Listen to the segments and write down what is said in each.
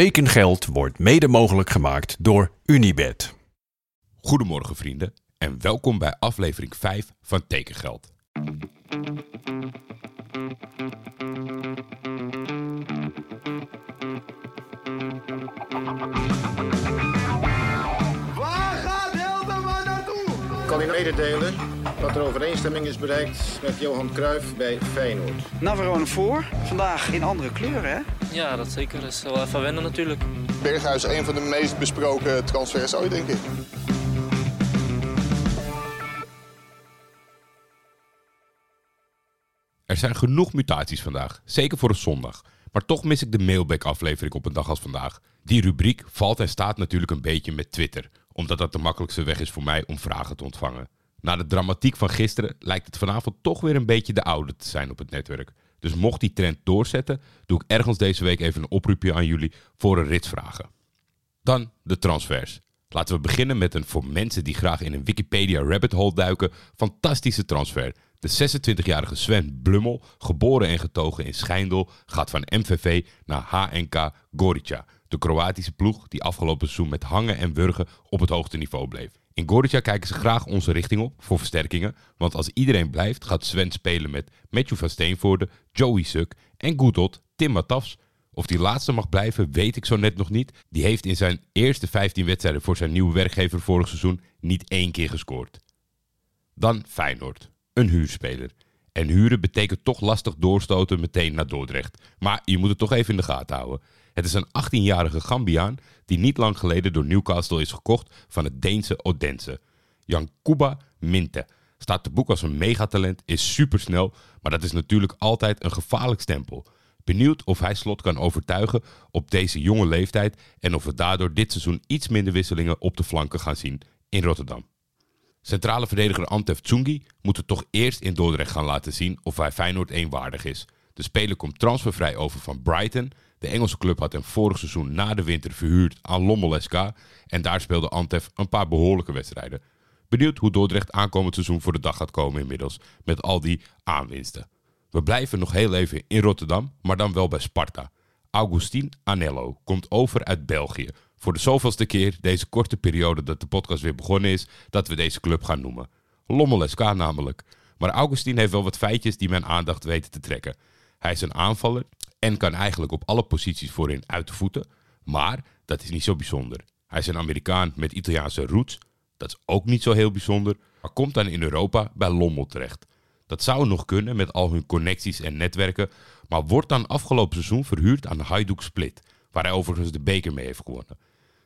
Tekengeld wordt mede mogelijk gemaakt door Unibed. Goedemorgen vrienden en welkom bij aflevering 5 van Tekengeld. Waar gaat Hildeman naartoe? kan u mededelen dat er overeenstemming is bereikt met Johan Cruijff bij Feyenoord. Navarone voor. Vandaag in andere kleuren, hè? Ja, dat zeker. Dat is wel even wennen natuurlijk. Berghuis een van de meest besproken transfers ooit, denk ik. Er zijn genoeg mutaties vandaag, zeker voor een zondag. Maar toch mis ik de mailback-aflevering op een dag als vandaag. Die rubriek valt en staat natuurlijk een beetje met Twitter, omdat dat de makkelijkste weg is voor mij om vragen te ontvangen. Na de dramatiek van gisteren lijkt het vanavond toch weer een beetje de oude te zijn op het netwerk. Dus mocht die trend doorzetten, doe ik ergens deze week even een oproepje aan jullie voor een ritsvragen. Dan de transfers. Laten we beginnen met een voor mensen die graag in een Wikipedia rabbit hole duiken, fantastische transfer. De 26-jarige Sven Blummel, geboren en getogen in Schijndel, gaat van MVV naar HNK Gorica, de Kroatische ploeg die afgelopen seizoen met hangen en wurgen op het hoogste niveau bleef. In Gorica kijken ze graag onze richting op voor versterkingen, want als iedereen blijft gaat Sven spelen met Matthew van Steenvoorde, Joey Suk en Goedot Tim Matafs. Of die laatste mag blijven, weet ik zo net nog niet. Die heeft in zijn eerste 15 wedstrijden voor zijn nieuwe werkgever vorig seizoen niet één keer gescoord. Dan Feyenoord, een huurspeler. En huren betekent toch lastig doorstoten meteen naar Dordrecht. Maar je moet het toch even in de gaten houden. Het is een 18-jarige Gambiaan die niet lang geleden door Newcastle is gekocht van het Deense Odense. Jan Kuba Minte staat te boek als een megatalent, is supersnel, maar dat is natuurlijk altijd een gevaarlijk stempel. Benieuwd of hij slot kan overtuigen op deze jonge leeftijd en of we daardoor dit seizoen iets minder wisselingen op de flanken gaan zien in Rotterdam. Centrale verdediger Antef Tsungi moet het toch eerst in Dordrecht gaan laten zien of hij Feyenoord 1 waardig is. De speler komt transfervrij over van Brighton. De Engelse club had hem vorig seizoen na de winter verhuurd aan Lommel SK. En daar speelde Antef een paar behoorlijke wedstrijden. Benieuwd hoe Dordrecht aankomend seizoen voor de dag gaat komen inmiddels. Met al die aanwinsten. We blijven nog heel even in Rotterdam, maar dan wel bij Sparta. Augustin Anello komt over uit België. Voor de zoveelste keer deze korte periode dat de podcast weer begonnen is, dat we deze club gaan noemen. Lommel SK namelijk. Maar Augustin heeft wel wat feitjes die mijn aandacht weten te trekken. Hij is een aanvaller en kan eigenlijk op alle posities voorin uit de voeten. Maar dat is niet zo bijzonder. Hij is een Amerikaan met Italiaanse roots. Dat is ook niet zo heel bijzonder. Maar komt dan in Europa bij Lommel terecht. Dat zou nog kunnen met al hun connecties en netwerken. Maar wordt dan afgelopen seizoen verhuurd aan Hajduk Split. Waar hij overigens de beker mee heeft gewonnen.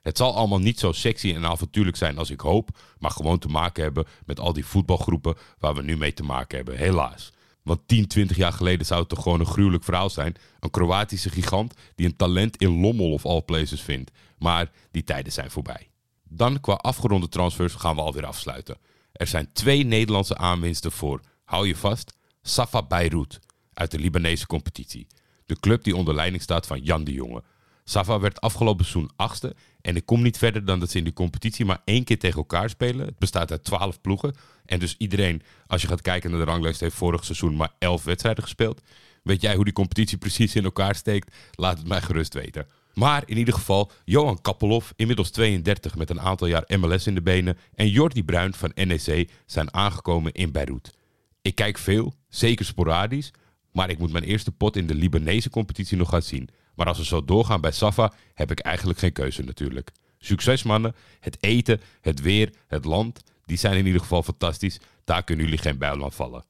Het zal allemaal niet zo sexy en avontuurlijk zijn als ik hoop. Maar gewoon te maken hebben met al die voetbalgroepen waar we nu mee te maken hebben. Helaas. Want 10, 20 jaar geleden zou het toch gewoon een gruwelijk verhaal zijn. Een Kroatische gigant die een talent in Lommel of all places vindt. Maar die tijden zijn voorbij. Dan qua afgeronde transfers gaan we alweer afsluiten. Er zijn twee Nederlandse aanwinsten voor, hou je vast, Safa Beirut uit de Libanese competitie. De club die onder leiding staat van Jan de Jonge. Safa werd afgelopen seizoen achtste en ik kom niet verder dan dat ze in die competitie maar één keer tegen elkaar spelen. Het bestaat uit twaalf ploegen en dus iedereen, als je gaat kijken naar de ranglijst, heeft vorig seizoen maar elf wedstrijden gespeeld. Weet jij hoe die competitie precies in elkaar steekt? Laat het mij gerust weten. Maar in ieder geval, Johan Kappelhoff, inmiddels 32 met een aantal jaar MLS in de benen, en Jordi Bruin van NEC zijn aangekomen in Beirut. Ik kijk veel, zeker sporadisch, maar ik moet mijn eerste pot in de Libanese competitie nog gaan zien. Maar als we zo doorgaan bij Safa, heb ik eigenlijk geen keuze natuurlijk. Succes mannen, het eten, het weer, het land, die zijn in ieder geval fantastisch. Daar kunnen jullie geen bijl aan vallen.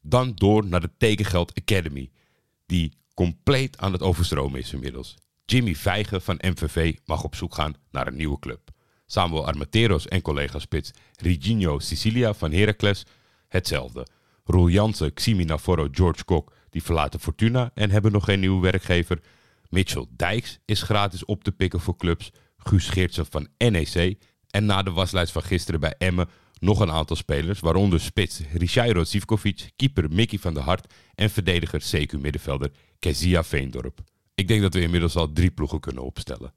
Dan door naar de Tekengeld Academy, die compleet aan het overstromen is inmiddels. Jimmy Vijgen van MVV mag op zoek gaan naar een nieuwe club. Samuel Armateros en collega-spits Reginho Sicilia van Heracles hetzelfde. Roel Jansen, Ximi Navarro, George Kok die verlaten Fortuna en hebben nog geen nieuwe werkgever. Mitchell Dijks is gratis op te pikken voor clubs. Guus Geertsen van NEC. En na de waslijst van gisteren bij Emmen nog een aantal spelers, waaronder spits Richairo Zivkovic, keeper Mickey van der Hart en verdediger CQ-middenvelder Kezia Veendorp. Ik denk dat we inmiddels al drie ploegen kunnen opstellen.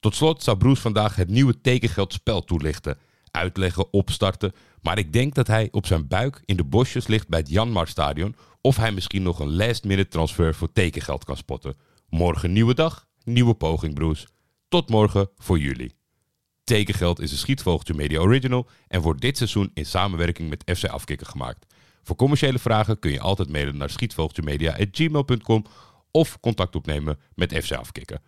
Tot slot zou Broes vandaag het nieuwe tekengeldspel toelichten, uitleggen, opstarten. Maar ik denk dat hij op zijn buik in de bosjes ligt bij het Janmar Stadion. Of hij misschien nog een last minute transfer voor tekengeld kan spotten. Morgen nieuwe dag, nieuwe poging, broers. Tot morgen voor jullie. Tekengeld is een Schietvogeltje Media Original en wordt dit seizoen in samenwerking met FC Afkikken gemaakt. Voor commerciële vragen kun je altijd mailen naar schietvogeltjemedia.gmail.com of contact opnemen met FC Afkikken.